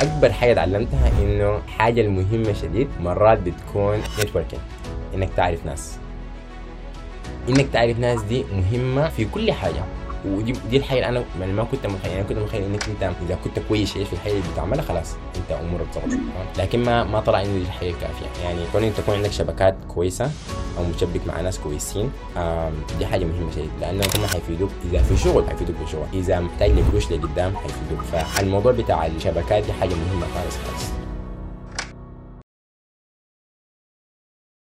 فاكبر حاجة اتعلمتها إنه حاجة المهمة شديد مرات بتكون networking إنك تعرف ناس. إنك تعرف ناس دي مهمة في كل حاجة. ودي دي الحاجة اللي أنا يعني ما كنت متخيل يعني كنت متخيل إنك أنت إذا كنت كويس في الحاجة اللي بتعملها خلاص أنت أمورك ظبطت لكن ما ما طلع إنه دي الحاجة الكافيه يعني كون انت تكون عندك شبكات كويسة أو متشبك مع ناس كويسين دي حاجة مهمة شديد لأنه هم حيفيدوك إذا في شغل حيفيدوك في شغل. إذا محتاج لقروش لقدام حيفيدوك. فالموضوع بتاع الشبكات دي حاجة مهمة خالص خالص.